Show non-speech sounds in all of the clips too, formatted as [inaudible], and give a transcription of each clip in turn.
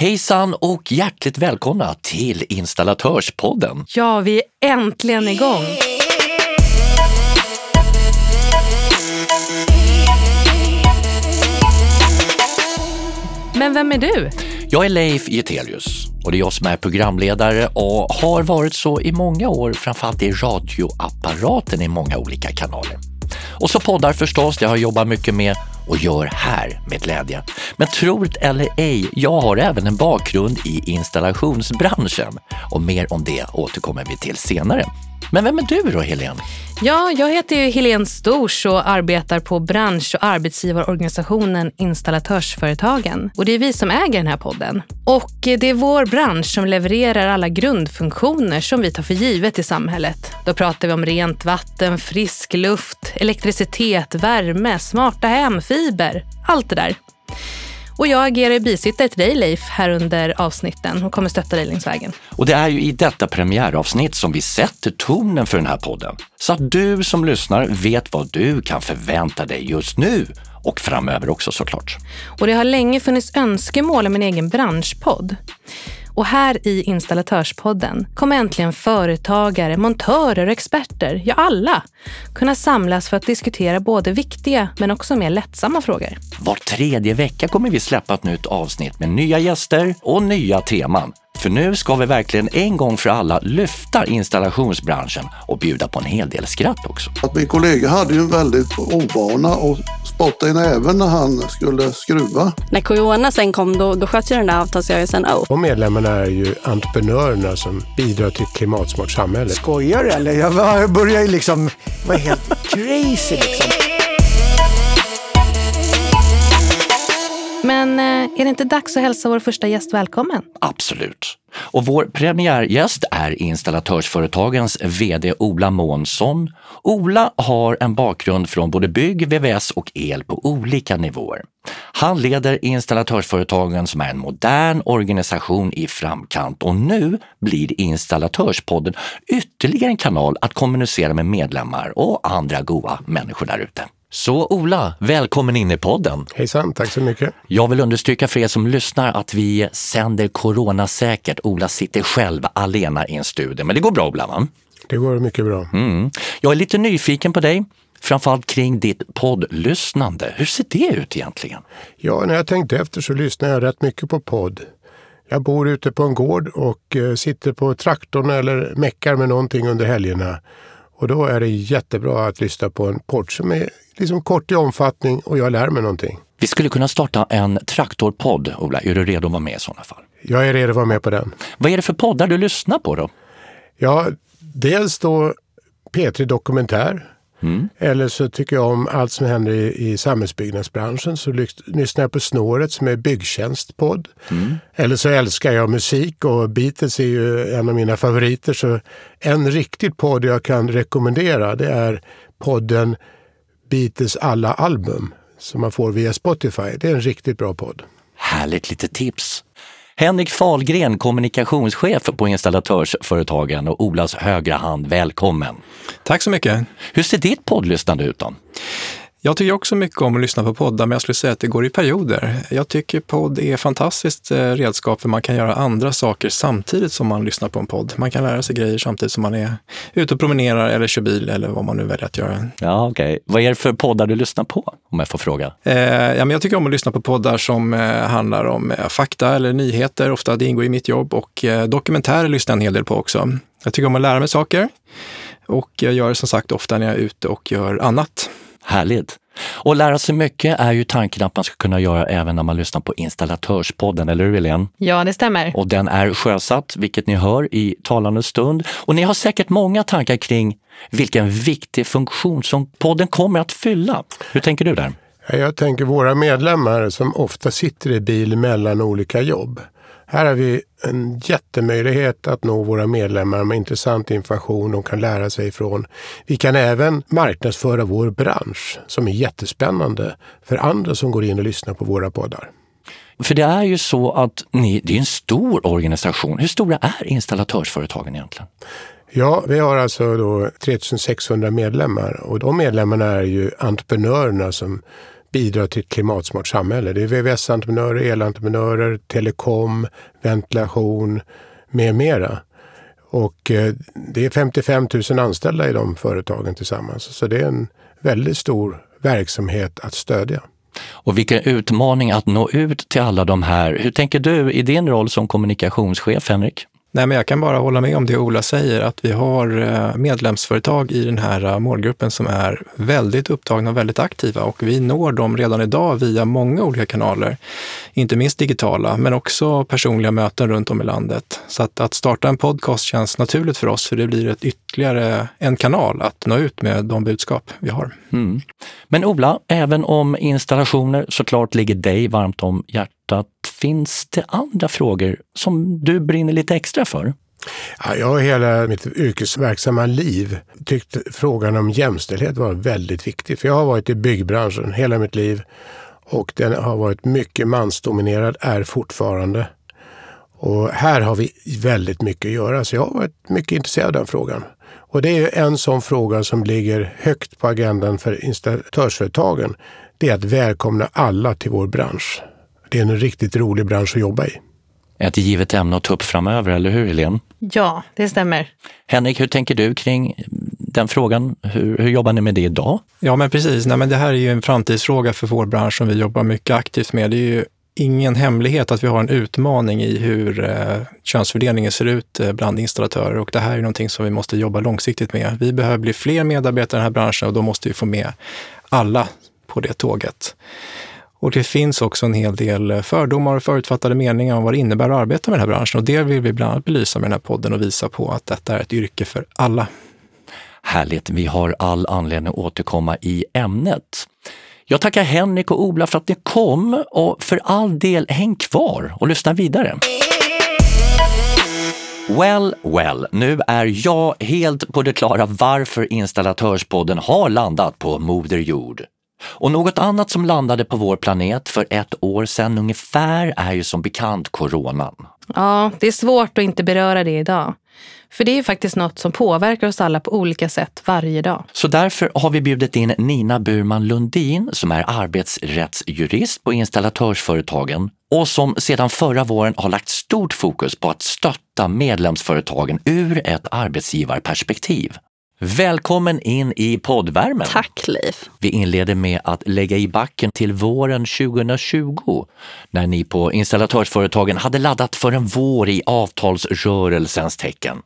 Hejsan och hjärtligt välkomna till Installatörspodden. Ja, vi är äntligen igång. Men vem är du? Jag är Leif Getelius och det är jag som är programledare och har varit så i många år, framförallt i radioapparaten i många olika kanaler. Och så poddar förstås, det har jag jobbat mycket med och gör här med glädje. Men tro det eller ej, jag har även en bakgrund i installationsbranschen och mer om det återkommer vi till senare. Men vem är du då, Helene? Ja, jag heter ju Helene Stors och arbetar på bransch och arbetsgivarorganisationen Installatörsföretagen. Och det är vi som äger den här podden. Och det är vår bransch som levererar alla grundfunktioner som vi tar för givet i samhället. Då pratar vi om rent vatten, frisk luft, elektricitet, värme, smarta hem, fiber, allt det där. Och jag agerar bisittare till dig Leif här under avsnitten och kommer stötta dig längs vägen. Och det är ju i detta premiäravsnitt som vi sätter tonen för den här podden. Så att du som lyssnar vet vad du kan förvänta dig just nu och framöver också såklart. Och det har länge funnits önskemål om en egen branschpodd. Och här i Installatörspodden kommer äntligen företagare, montörer och experter, ja alla, kunna samlas för att diskutera både viktiga men också mer lättsamma frågor. Var tredje vecka kommer vi släppa ett nytt avsnitt med nya gäster och nya teman. För nu ska vi verkligen en gång för alla lyfta installationsbranschen och bjuda på en hel del skratt också. Att min kollega hade ju en väldigt ovana att spotta i näven när han skulle skruva. När corona sen kom då, då sköts ju den där avtalsrörelsen upp. Och medlemmarna är ju entreprenörerna som bidrar till ett klimatsmart samhälle. Skojar du eller? Jag börjar ju liksom vara helt crazy liksom. Men eh, är det inte dags att hälsa vår första gäst välkommen? Absolut. Och vår premiärgäst är installatörsföretagens VD Ola Månsson. Ola har en bakgrund från både bygg, VVS och el på olika nivåer. Han leder installatörsföretagen som är en modern organisation i framkant och nu blir Installatörspodden ytterligare en kanal att kommunicera med medlemmar och andra goa människor där ute. Så Ola, välkommen in i podden. Hejsan, tack så mycket. Jag vill understryka för er som lyssnar att vi sänder coronasäkert. Ola sitter själv alena i en studio, men det går bra Ola va? Det går mycket bra. Mm. Jag är lite nyfiken på dig, framförallt kring ditt poddlyssnande. Hur ser det ut egentligen? Ja, när jag tänkte efter så lyssnar jag rätt mycket på podd. Jag bor ute på en gård och eh, sitter på traktorn eller meckar med någonting under helgerna. Och då är det jättebra att lyssna på en podd som är liksom kort i omfattning och jag lär mig någonting. Vi skulle kunna starta en traktorpodd, Ola. Är du redo att vara med i sådana fall? Jag är redo att vara med på den. Vad är det för poddar du lyssnar på då? Ja, dels då P3 Dokumentär. Mm. Eller så tycker jag om allt som händer i, i samhällsbyggnadsbranschen. Så lyssnar jag på Snåret som är byggtjänstpodd. Mm. Eller så älskar jag musik och Beatles är ju en av mina favoriter. Så en riktigt podd jag kan rekommendera det är podden Beatles alla album som man får via Spotify. Det är en riktigt bra podd. Härligt lite tips! Henrik Fahlgren, kommunikationschef på Installatörsföretagen och Olas högra hand, välkommen! Tack så mycket! Hur ser ditt poddlyssnande ut då? Jag tycker också mycket om att lyssna på poddar, men jag skulle säga att det går i perioder. Jag tycker podd är ett fantastiskt eh, redskap för man kan göra andra saker samtidigt som man lyssnar på en podd. Man kan lära sig grejer samtidigt som man är ute och promenerar eller kör bil eller vad man nu väljer att göra. Ja, okej. Okay. Vad är det för poddar du lyssnar på, om jag får fråga? Eh, ja, men jag tycker om att lyssna på poddar som eh, handlar om eh, fakta eller nyheter. Ofta det ingår i mitt jobb och eh, dokumentärer lyssnar jag en hel del på också. Jag tycker om att lära mig saker och jag gör det som sagt ofta när jag är ute och gör annat. Härligt! Och lära sig mycket är ju tanken att man ska kunna göra även när man lyssnar på Installatörspodden, eller hur Helene? Ja, det stämmer. Och den är sjösatt, vilket ni hör i talande stund. Och ni har säkert många tankar kring vilken viktig funktion som podden kommer att fylla. Hur tänker du där? Jag tänker våra medlemmar som ofta sitter i bil mellan olika jobb. Här har vi en jättemöjlighet att nå våra medlemmar med intressant information de kan lära sig ifrån. Vi kan även marknadsföra vår bransch som är jättespännande för andra som går in och lyssnar på våra poddar. För det är ju så att ni, det är en stor organisation. Hur stora är installatörsföretagen egentligen? Ja, vi har alltså då 3600 medlemmar och de medlemmarna är ju entreprenörerna som bidra till ett klimatsmart samhälle. Det är VVS-entreprenörer, elentreprenörer, telekom, ventilation med mera. Och eh, det är 55 000 anställda i de företagen tillsammans. Så det är en väldigt stor verksamhet att stödja. Och vilken utmaning att nå ut till alla de här. Hur tänker du i din roll som kommunikationschef, Henrik? Nej, men jag kan bara hålla med om det Ola säger, att vi har eh, medlemsföretag i den här eh, målgruppen som är väldigt upptagna och väldigt aktiva och vi når dem redan idag via många olika kanaler. Inte minst digitala, men också personliga möten runt om i landet. Så att, att starta en podcast känns naturligt för oss, för det blir ett ytterligare en kanal att nå ut med de budskap vi har. Mm. Men Ola, även om installationer såklart ligger dig varmt om hjärtat, finns det andra frågor som du brinner lite extra för? Ja, jag har hela mitt yrkesverksamma liv tyckt frågan om jämställdhet var väldigt viktig. För jag har varit i byggbranschen hela mitt liv och den har varit mycket mansdominerad, är fortfarande. Och här har vi väldigt mycket att göra, så jag har varit mycket intresserad av den frågan. Och det är en sån fråga som ligger högt på agendan för installatörsföretagen. Det är att välkomna alla till vår bransch. Det är en riktigt rolig bransch att jobba i. Ett givet ämne att ta upp framöver, eller hur Helene? Ja, det stämmer. Henrik, hur tänker du kring den frågan? Hur, hur jobbar ni med det idag? Ja, men precis. Nej, men det här är ju en framtidsfråga för vår bransch som vi jobbar mycket aktivt med. Det är ju ingen hemlighet att vi har en utmaning i hur eh, könsfördelningen ser ut eh, bland installatörer och det här är någonting som vi måste jobba långsiktigt med. Vi behöver bli fler medarbetare i den här branschen och då måste vi få med alla på det tåget. Och det finns också en hel del eh, fördomar och förutfattade meningar om vad det innebär att arbeta med den här branschen och det vill vi bland annat belysa med den här podden och visa på att detta är ett yrke för alla. Härligt, vi har all anledning att återkomma i ämnet. Jag tackar Henrik och Ola för att ni kom och för all del häng kvar och lyssna vidare. Well, well, nu är jag helt på det klara varför Installatörspodden har landat på Moder Jord. Och något annat som landade på vår planet för ett år sedan ungefär är ju som bekant coronan. Ja, det är svårt att inte beröra det idag. För det är faktiskt något som påverkar oss alla på olika sätt varje dag. Så därför har vi bjudit in Nina Burman Lundin som är arbetsrättsjurist på installatörsföretagen och som sedan förra våren har lagt stort fokus på att stötta medlemsföretagen ur ett arbetsgivarperspektiv. Välkommen in i poddvärmen. Tack Liv. Vi inleder med att lägga i backen till våren 2020 när ni på installatörsföretagen hade laddat för en vår i avtalsrörelsens tecken.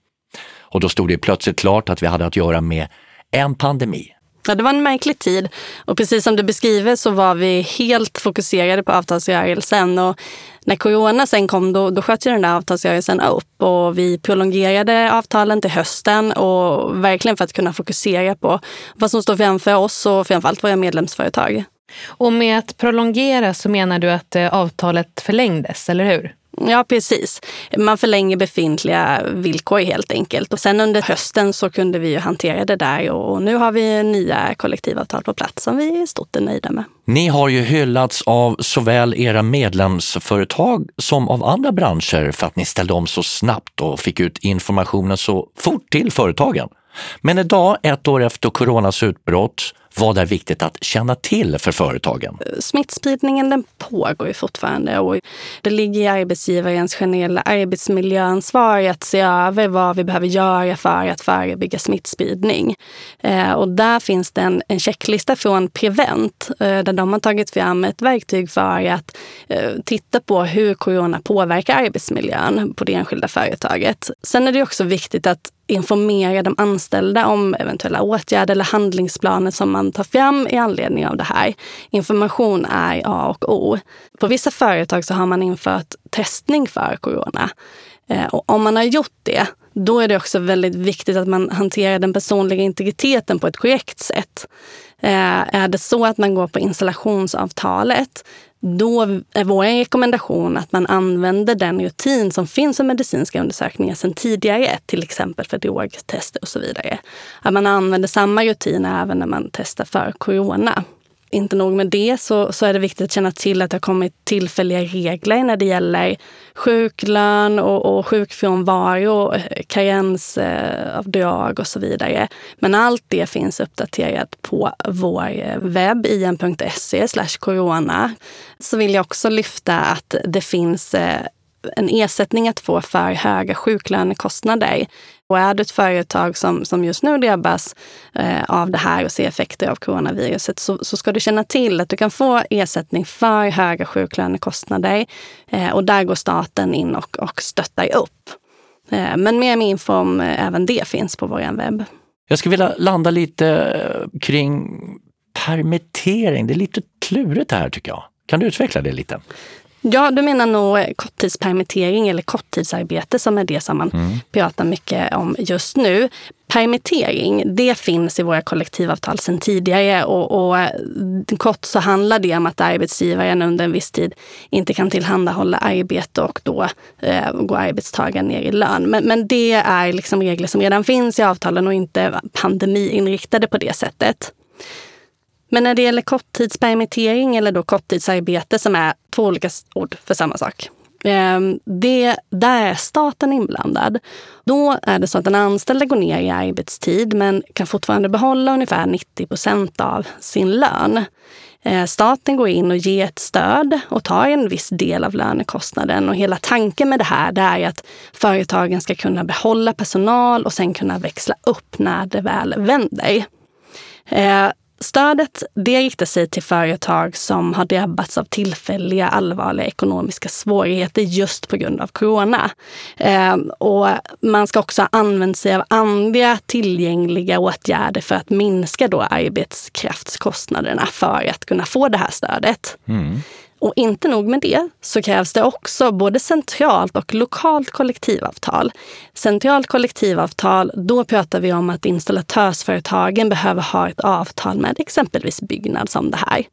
Och då stod det plötsligt klart att vi hade att göra med en pandemi. Ja, det var en märklig tid och precis som du beskriver så var vi helt fokuserade på avtalsrörelsen. Och när corona sen kom då, då sköts ju den där avtalsrörelsen upp och vi prolongerade avtalen till hösten och verkligen för att kunna fokusera på vad som står framför oss och framförallt våra medlemsföretag. Och med att prolongera så menar du att eh, avtalet förlängdes, eller hur? Ja, precis. Man förlänger befintliga villkor helt enkelt. Och sen under hösten så kunde vi ju hantera det där och nu har vi nya kollektivavtal på plats som vi är stort nöjda med. Ni har ju hyllats av såväl era medlemsföretag som av andra branscher för att ni ställde om så snabbt och fick ut informationen så fort till företagen. Men idag, ett år efter coronas utbrott, vad är viktigt att känna till för företagen? Smittspridningen den pågår ju fortfarande och det ligger i arbetsgivarens generella arbetsmiljöansvar att se över vad vi behöver göra för att förebygga smittspridning. Eh, och där finns det en, en checklista från Prevent eh, där de har tagit fram ett verktyg för att eh, titta på hur corona påverkar arbetsmiljön på det enskilda företaget. Sen är det också viktigt att informera de anställda om eventuella åtgärder eller handlingsplaner som man tar fram i anledning av det här. Information är A och O. På vissa företag så har man infört testning för corona. Eh, och om man har gjort det, då är det också väldigt viktigt att man hanterar den personliga integriteten på ett korrekt sätt. Eh, är det så att man går på installationsavtalet, då är vår rekommendation att man använder den rutin som finns för medicinska undersökningar sedan tidigare, till exempel för drogtester och så vidare. Att man använder samma rutin även när man testar för corona inte nog med det så, så är det viktigt att känna till att det har kommit tillfälliga regler när det gäller sjuklön och, och sjukfrånvaro, karensavdrag och så vidare. Men allt det finns uppdaterat på vår webb, in.se corona. Så vill jag också lyfta att det finns eh, en ersättning att få för höga sjuklönekostnader. Och är du ett företag som, som just nu drabbas eh, av det här och ser effekter av coronaviruset så, så ska du känna till att du kan få ersättning för höga sjuklönekostnader. Eh, och där går staten in och, och stöttar upp. Eh, men mer info om eh, även det finns på vår webb. Jag skulle vilja landa lite eh, kring permittering. Det är lite klurigt här tycker jag. Kan du utveckla det lite? Ja, du menar nog korttidspermittering eller korttidsarbete som är det som man mm. pratar mycket om just nu. Permittering, det finns i våra kollektivavtal sedan tidigare och, och kort så handlar det om att arbetsgivaren under en viss tid inte kan tillhandahålla arbete och då eh, går arbetstagaren ner i lön. Men, men det är liksom regler som redan finns i avtalen och inte pandemiinriktade på det sättet. Men när det gäller korttidspermittering eller då korttidsarbete som är två olika ord för samma sak. Ehm, det, där är staten inblandad. Då är det så att den anställde går ner i arbetstid men kan fortfarande behålla ungefär 90 procent av sin lön. Ehm, staten går in och ger ett stöd och tar en viss del av lönekostnaden. Och hela tanken med det här det är att företagen ska kunna behålla personal och sen kunna växla upp när det väl vänder. Ehm, Stödet det riktar sig till företag som har drabbats av tillfälliga allvarliga ekonomiska svårigheter just på grund av corona. Eh, och man ska också använda sig av andra tillgängliga åtgärder för att minska då arbetskraftskostnaderna för att kunna få det här stödet. Mm. Och inte nog med det, så krävs det också både centralt och lokalt kollektivavtal. Centralt kollektivavtal, då pratar vi om att installatörsföretagen behöver ha ett avtal med exempelvis Byggnads om det här.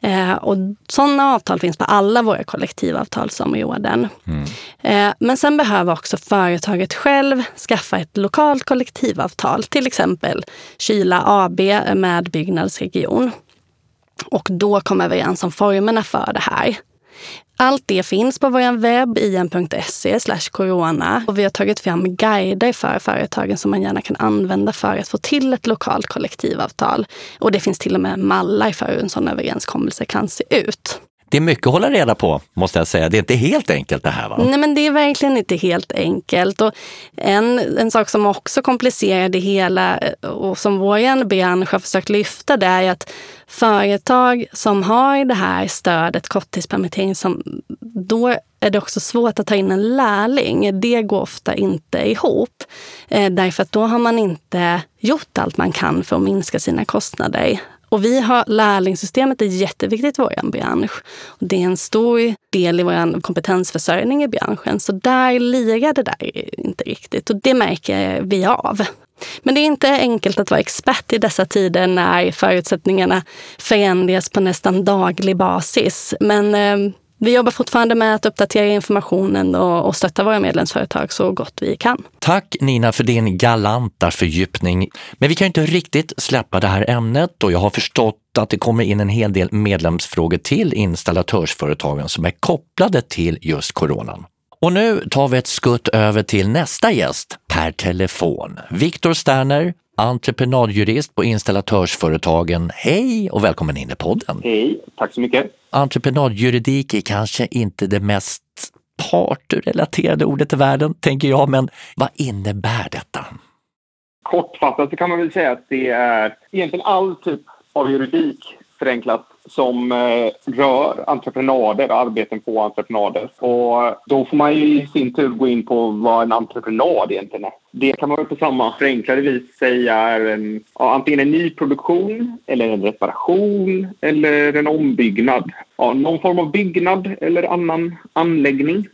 Eh, och sådana avtal finns på alla våra kollektivavtalsområden. Mm. Eh, men sen behöver också företaget själv skaffa ett lokalt kollektivavtal, till exempel Kyla AB med Byggnads region och då komma överens om formerna för det här. Allt det finns på vår webb, in.se corona. Och vi har tagit fram guider för företagen som man gärna kan använda för att få till ett lokalt kollektivavtal. Och det finns till och med mallar för hur en sån överenskommelse kan se ut det är mycket att hålla reda på, måste jag säga. Det är inte helt enkelt det här. Va? Nej, men det är verkligen inte helt enkelt. Och en, en sak som också komplicerar det hela eh, och som vår bransch har försökt lyfta, det är att företag som har det här stödet, korttidspermittering, som, då är det också svårt att ta in en lärling. Det går ofta inte ihop. Eh, därför att då har man inte gjort allt man kan för att minska sina kostnader. Och vi har lärlingssystemet är jätteviktigt i vår bransch. Det är en stor del i vår kompetensförsörjning i branschen. Så där lirar det där inte riktigt och det märker vi av. Men det är inte enkelt att vara expert i dessa tider när förutsättningarna förändras på nästan daglig basis. Men eh, vi jobbar fortfarande med att uppdatera informationen och, och stötta våra medlemsföretag så gott vi kan. Tack Nina för din galanta fördjupning. Men vi kan inte riktigt släppa det här ämnet och jag har förstått att det kommer in en hel del medlemsfrågor till installatörsföretagen som är kopplade till just coronan. Och nu tar vi ett skutt över till nästa gäst per telefon. Viktor Sterner, entreprenadjurist på installatörsföretagen. Hej och välkommen in i podden! Hej, tack så mycket! Entreprenadjuridik är kanske inte det mest partrelaterade ordet i världen, tänker jag, men vad innebär detta? Kortfattat så kan man väl säga att det är egentligen all typ av juridik förenklat som eh, rör entreprenader och arbeten på entreprenader. Och då får man ju i sin tur gå in på vad en entreprenad egentligen är. Det kan man väl på samma förenklade vis säga är en, ja, antingen en ny produktion eller en reparation eller en ombyggnad. Ja, någon form av byggnad eller annan anläggning.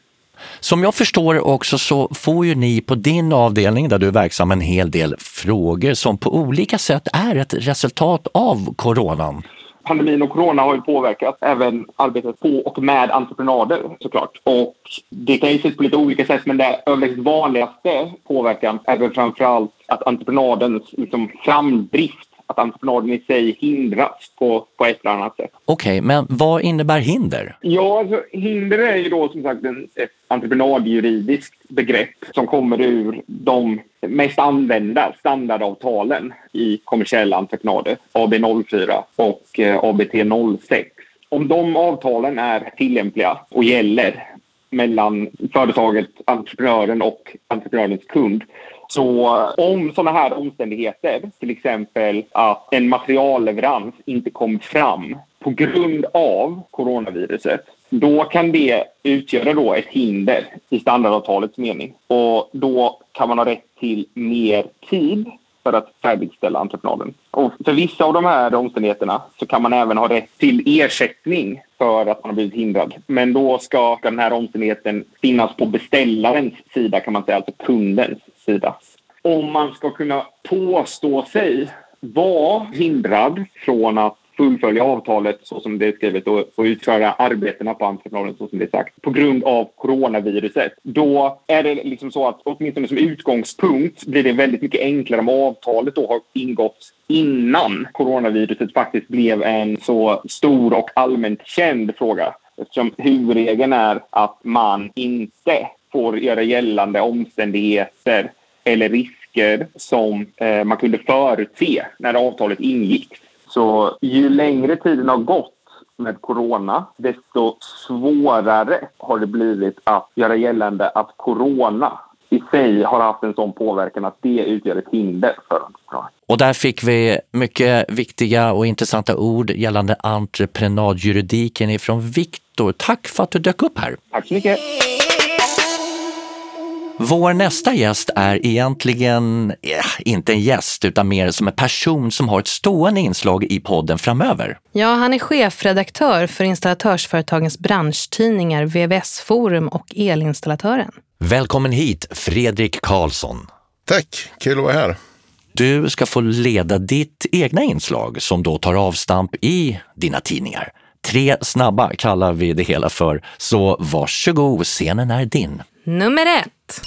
Som jag förstår också så får ju ni på din avdelning där du är verksam en hel del frågor som på olika sätt är ett resultat av coronan pandemin och corona har ju påverkat även arbetet på och med entreprenader såklart. Och det kan ju se ut på lite olika sätt men det överlägset vanligaste påverkan är väl framförallt att entreprenadens liksom, framdrift att entreprenaden i sig hindras på, på ett eller annat sätt. Okej, men vad innebär hinder? Ja, alltså, hinder är ju då som sagt en, ett entreprenadjuridiskt begrepp som kommer ur de mest använda standardavtalen i kommersiella entreprenader, AB04 och eh, ABT06. Om de avtalen är tillämpliga och gäller mellan företaget, entreprenören och entreprenörens kund. Så om sådana här omständigheter, till exempel att en materialleverans inte kom fram på grund av coronaviruset, då kan det utgöra då ett hinder i standardavtalets mening. Och då kan man ha rätt till mer tid för att färdigställa entreprenaden. Och för vissa av de här omständigheterna så kan man även ha rätt till ersättning för att man har blivit hindrad. Men då ska den här omständigheten finnas på beställarens sida kan man säga, alltså kundens sida. Om man ska kunna påstå sig vara hindrad från att fullfölja avtalet så som det är skrivet och, och utföra arbetena på entreprenaden så som det är sagt på grund av coronaviruset. Då är det liksom så att åtminstone som utgångspunkt blir det väldigt mycket enklare om avtalet då har ingått innan coronaviruset faktiskt blev en så stor och allmänt känd fråga. Eftersom huvudregeln är att man inte får göra gällande omständigheter eller risker som eh, man kunde förutse när avtalet ingicks. Så ju längre tiden har gått med corona, desto svårare har det blivit att göra gällande att corona i sig har haft en sån påverkan att det utgör ett hinder för entreprenörer. Och där fick vi mycket viktiga och intressanta ord gällande entreprenadjuridiken ifrån Viktor. Tack för att du dök upp här. Tack så mycket. Vår nästa gäst är egentligen eh, inte en gäst utan mer som en person som har ett stående inslag i podden framöver. Ja, han är chefredaktör för installatörsföretagens branschtidningar VVS Forum och Elinstallatören. Välkommen hit, Fredrik Karlsson. Tack, kul att vara här. Du ska få leda ditt egna inslag som då tar avstamp i dina tidningar. Tre snabba kallar vi det hela för, så varsågod, scenen är din. Nummer ett.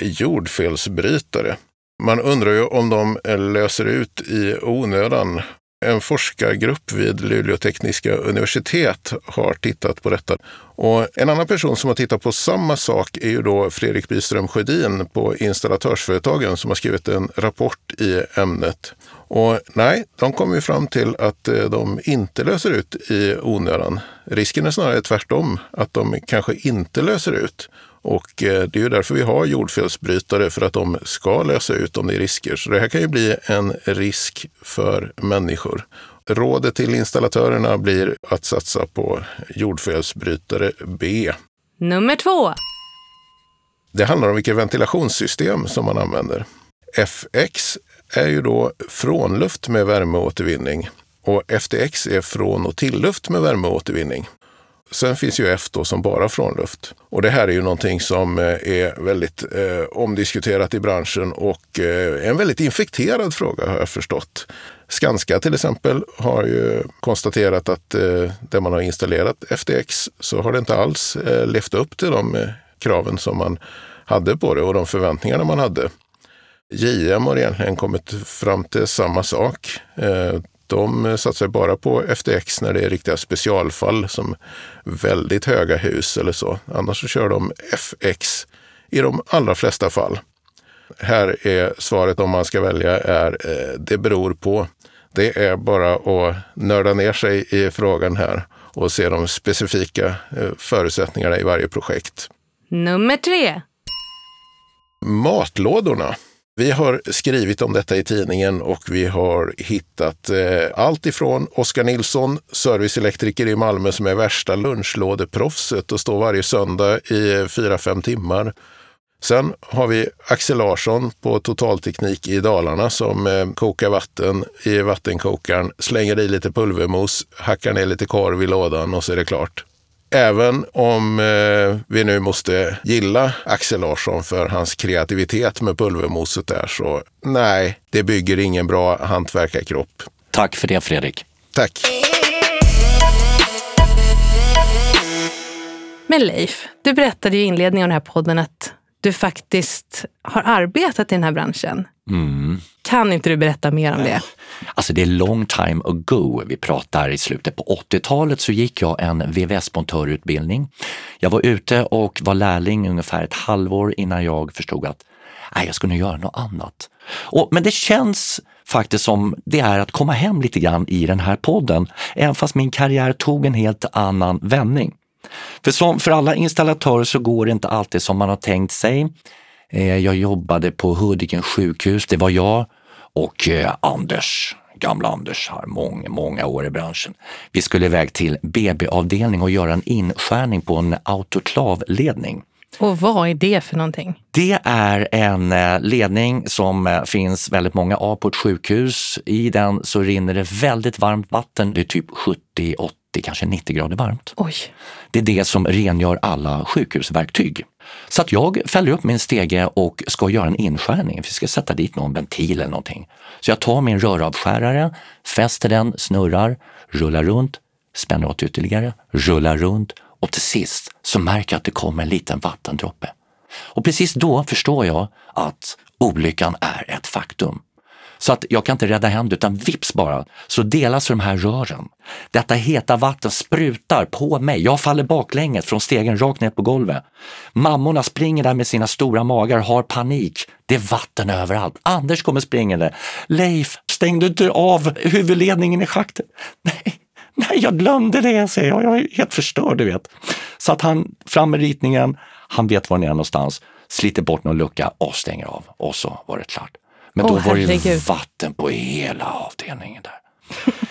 Jordfelsbrytare. Man undrar ju om de löser ut i onödan. En forskargrupp vid Luleå tekniska universitet har tittat på detta. Och en annan person som har tittat på samma sak är ju då Fredrik Byström Sjödin på Installatörsföretagen som har skrivit en rapport i ämnet. Och nej, de kommer ju fram till att eh, de inte löser ut i onödan. Risken är snarare tvärtom, att de kanske inte löser ut. Och eh, det är ju därför vi har jordfelsbrytare, för att de ska lösa ut om det är risker. Så det här kan ju bli en risk för människor. Rådet till installatörerna blir att satsa på jordfelsbrytare B. Nummer två. Det handlar om vilket ventilationssystem som man använder. FX är ju då frånluft med värmeåtervinning och FTX är från och tillluft med värmeåtervinning. Sen finns ju F då som bara frånluft. Och det här är ju någonting som eh, är väldigt eh, omdiskuterat i branschen och eh, en väldigt infekterad fråga har jag förstått. Skanska till exempel har ju konstaterat att eh, där man har installerat FTX så har det inte alls eh, levt upp till de eh, kraven som man hade på det och de förväntningarna man hade. JM har egentligen kommit fram till samma sak. Eh, de satsar bara på FTX när det är riktiga specialfall som väldigt höga hus eller så. Annars så kör de FX i de allra flesta fall. Här är svaret om man ska välja är eh, det beror på. Det är bara att nörda ner sig i frågan här och se de specifika eh, förutsättningarna i varje projekt. Nummer tre. Matlådorna. Vi har skrivit om detta i tidningen och vi har hittat eh, allt ifrån Oskar Nilsson, serviceelektriker i Malmö som är värsta lunchlådeproffset och står varje söndag i eh, fyra fem timmar. Sen har vi Axel Larsson på Totalteknik i Dalarna som eh, kokar vatten i vattenkokaren, slänger i lite pulvermos, hackar ner lite korv i lådan och så är det klart. Även om eh, vi nu måste gilla Axel Larsson för hans kreativitet med pulvermoset där, så nej, det bygger ingen bra hantverkarkropp. Tack för det Fredrik. Tack. Men Leif, du berättade i inledningen av den här podden att du faktiskt har arbetat i den här branschen. Kan inte du berätta mer om det? Alltså det är long time ago. Vi pratar i slutet på 80-talet så gick jag en VVS-montörutbildning. Jag var ute och var lärling ungefär ett halvår innan jag förstod att nej, jag skulle göra något annat. Och, men det känns faktiskt som det är att komma hem lite grann i den här podden, även fast min karriär tog en helt annan vändning. För som för alla installatörer så går det inte alltid som man har tänkt sig. Eh, Jag jobbade på Hudiken sjukhus, det var jag och eh, Anders, gamla Anders har många, många år i branschen. Vi skulle iväg till BB-avdelning och göra en inskärning på en autoklavledning. Och vad är det för någonting? Det är en eh, ledning som finns väldigt många av på ett sjukhus. I den så rinner det väldigt varmt vatten. Det är typ 70, 80, kanske 90 grader varmt. Oj. Det är det som rengör alla sjukhusverktyg. Så att jag fäller upp min stege och ska göra en inskärning. Vi ska sätta dit någon ventil eller någonting. Så jag tar min röravskärare, fäster den, snurrar, rullar runt, spänner åt ytterligare, rullar runt och till sist så märker jag att det kommer en liten vattendroppe. Och precis då förstår jag att olyckan är ett faktum. Så att jag kan inte rädda hem det utan vips bara så delas de här rören. Detta heta vatten sprutar på mig. Jag faller baklänges från stegen rakt ner på golvet. Mammorna springer där med sina stora magar, har panik. Det är vatten överallt. Anders kommer springande. Leif, stängde du inte av huvudledningen i schaktet? [laughs] Nej, nej, jag glömde det, säger jag. Jag är helt förstörd, du vet. Så att han fram med ritningen, han vet var den är någonstans, sliter bort någon lucka och stänger av. Och så var det klart. Men då Åh, var det ju vatten på hela avdelningen där.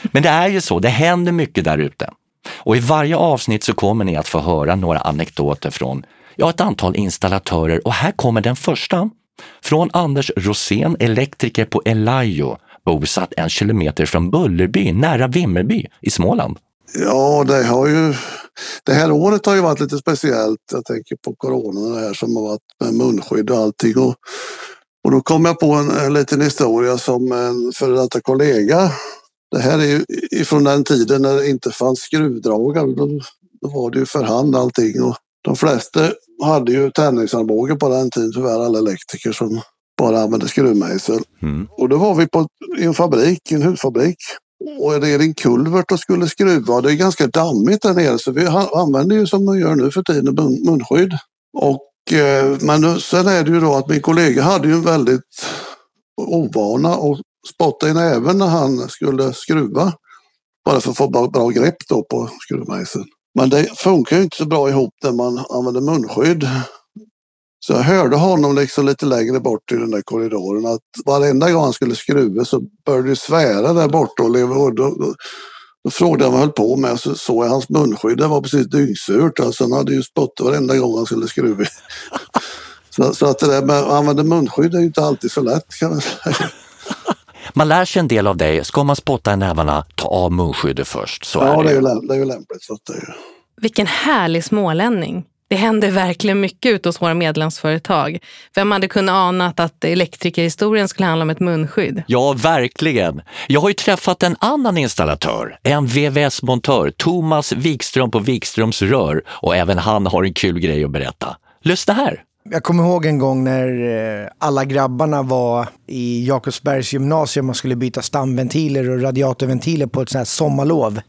[laughs] Men det är ju så, det händer mycket där ute. Och i varje avsnitt så kommer ni att få höra några anekdoter från ja, ett antal installatörer och här kommer den första. Från Anders Rosén, elektriker på Elayo, bosatt en kilometer från Bullerby, nära Vimmerby i Småland. Ja, det har ju... Det här året har ju varit lite speciellt. Jag tänker på corona och det här som har varit med munskydd och allting. Och, och då kom jag på en, en liten historia som en före detta kollega. Det här är ju ifrån den tiden när det inte fanns skruvdragare. Då, då var det ju för hand allting. Och de flesta hade ju tändningsarmbåge på den tiden, tyvärr alla elektriker som bara använde skruvmejsel. Och då var vi på i en fabrik, en husfabrik. Och det är en kulvert och skulle skruva. Det är ganska dammigt där nere så vi använder ju som man gör nu för tiden mun, munskydd. Och, Eh, men sen är det ju då att min kollega hade ju en väldigt ovana att spotta i näven när han skulle skruva. Bara för att få bra, bra grepp då på skruvmejseln. Men det funkar ju inte så bra ihop när man använder munskydd. Så jag hörde honom liksom lite längre bort i den där korridoren att varenda gång han skulle skruva så började det svära där borta. Och leva, och då, då, frågade jag vad han höll på med så såg jag hans munskydd. Det var precis dyngsurt. Alltså han hade ju spottat varenda gång han skulle skruva. [laughs] så, så att det där med att använda munskydd är ju inte alltid så lätt kan man säga. [laughs] Man lär sig en del av dig. Ska man spotta i nävarna, ta av munskyddet först. Så Ja, är det det är ju, det är ju lämpligt. Så att det är ju. Vilken härlig smålänning. Det händer verkligen mycket ute hos våra medlemsföretag. Vem hade kunnat ana att elektrikerhistorien skulle handla om ett munskydd? Ja, verkligen. Jag har ju träffat en annan installatör, en VVS-montör, Thomas Wikström på Wikströms rör och även han har en kul grej att berätta. Lyssna här! Jag kommer ihåg en gång när eh, alla grabbarna var i Jakobsbergs gymnasium och skulle byta stamventiler och radiatorventiler på ett sånt här sommarlov.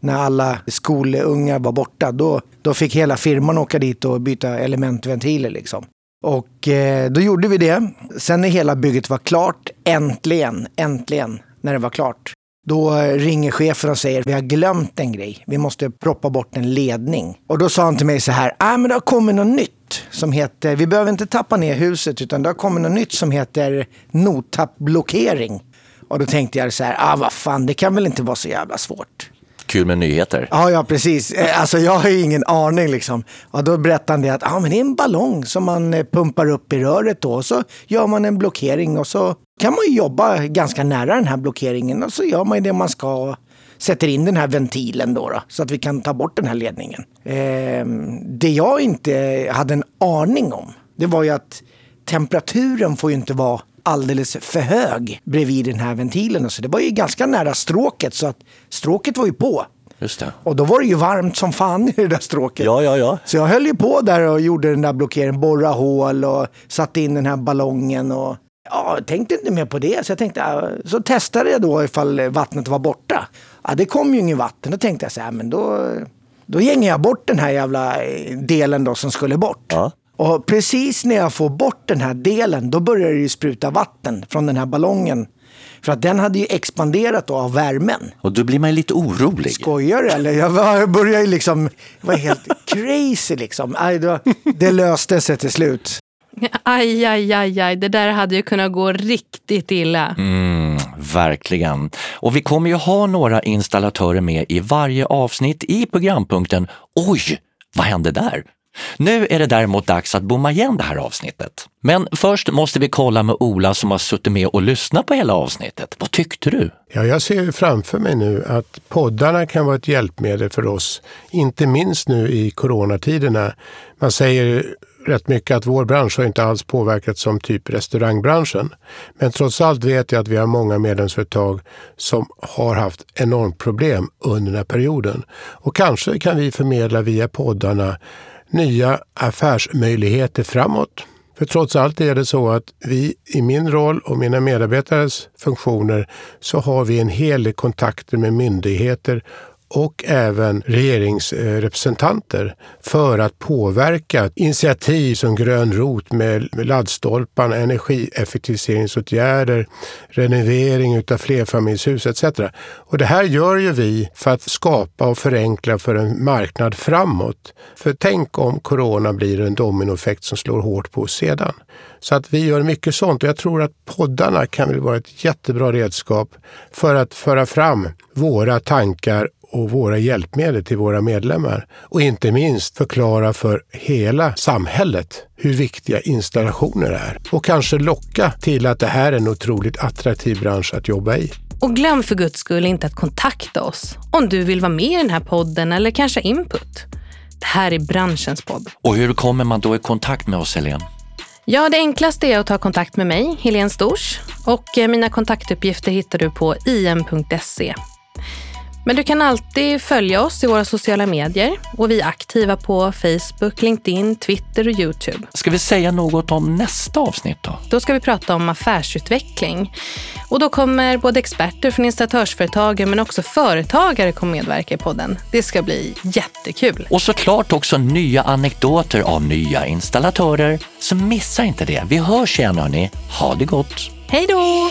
När alla skolungar var borta. Då, då fick hela firman åka dit och byta elementventiler liksom. Och eh, då gjorde vi det. Sen när hela bygget var klart, äntligen, äntligen, när det var klart. Då eh, ringer chefen och säger vi har glömt en grej. Vi måste proppa bort en ledning. Och då sa han till mig så här, ah, men det har kommit något nytt som heter, vi behöver inte tappa ner huset utan det har kommit något nytt som heter notappblockering. Och då tänkte jag så här, ah vad fan, det kan väl inte vara så jävla svårt. Kul med nyheter. Ja, ja precis. Eh, Alltså jag har ju ingen aning liksom. Och då berättade han det att ah, men det är en ballong som man eh, pumpar upp i röret då. Och så gör man en blockering och så kan man ju jobba ganska nära den här blockeringen. Och så gör man ju det man ska och sätter in den här ventilen då, då så att vi kan ta bort den här ledningen. Eh, det jag inte hade en aning om, det var ju att temperaturen får ju inte vara alldeles för hög bredvid den här ventilen. Så det var ju ganska nära stråket så att stråket var ju på. Just det. Och då var det ju varmt som fan i det där stråket. Ja, ja, ja. Så jag höll ju på där och gjorde den där blockeringen, borra hål och satte in den här ballongen. Och, ja, tänkte inte mer på det. Så jag tänkte, ja, så testade jag då ifall vattnet var borta. Ja, det kom ju inget vatten. Då tänkte jag så här, men då, då gänger jag bort den här jävla eh, delen då som skulle bort. Ja. Och precis när jag får bort den här delen, då börjar det ju spruta vatten från den här ballongen. För att den hade ju expanderat då av värmen. Och då blir man ju lite orolig. Skojar du eller? Jag började ju liksom, jag var helt [laughs] crazy liksom. Aj, då, det löste sig till slut. Aj, aj, aj, aj. Det där hade ju kunnat gå riktigt illa. Mm, verkligen. Och vi kommer ju ha några installatörer med i varje avsnitt i programpunkten Oj, vad hände där? Nu är det däremot dags att bomma igen det här avsnittet. Men först måste vi kolla med Ola som har suttit med och lyssnat på hela avsnittet. Vad tyckte du? Ja, jag ser ju framför mig nu att poddarna kan vara ett hjälpmedel för oss, inte minst nu i coronatiderna. Man säger rätt mycket att vår bransch har inte alls påverkats som typ restaurangbranschen. Men trots allt vet jag att vi har många medlemsföretag som har haft enormt problem under den här perioden. Och kanske kan vi förmedla via poddarna nya affärsmöjligheter framåt. För trots allt är det så att vi i min roll och mina medarbetares funktioner så har vi en hel del kontakter med myndigheter och även regeringsrepresentanter för att påverka initiativ som Grön rot med laddstolparna, energieffektiviseringsåtgärder, renovering utav flerfamiljshus etc. Och det här gör ju vi för att skapa och förenkla för en marknad framåt. För tänk om corona blir en dominoeffekt som slår hårt på oss sedan. Så att vi gör mycket sånt och jag tror att poddarna kan väl vara ett jättebra redskap för att föra fram våra tankar och våra hjälpmedel till våra medlemmar. Och inte minst förklara för hela samhället hur viktiga installationer är. Och kanske locka till att det här är en otroligt attraktiv bransch att jobba i. Och glöm för guds skull inte att kontakta oss om du vill vara med i den här podden eller kanske input. Det här är branschens podd. Och hur kommer man då i kontakt med oss, Helene? Ja, det enklaste är att ta kontakt med mig, Helene Stors. Och eh, mina kontaktuppgifter hittar du på im.se. Men du kan alltid följa oss i våra sociala medier och vi är aktiva på Facebook, LinkedIn, Twitter och Youtube. Ska vi säga något om nästa avsnitt då? Då ska vi prata om affärsutveckling. Och då kommer både experter från installatörsföretagen men också företagare kommer medverka i podden. Det ska bli jättekul. Och såklart också nya anekdoter av nya installatörer. Så missa inte det. Vi hörs igen hörni. Ha det gott! Hej då!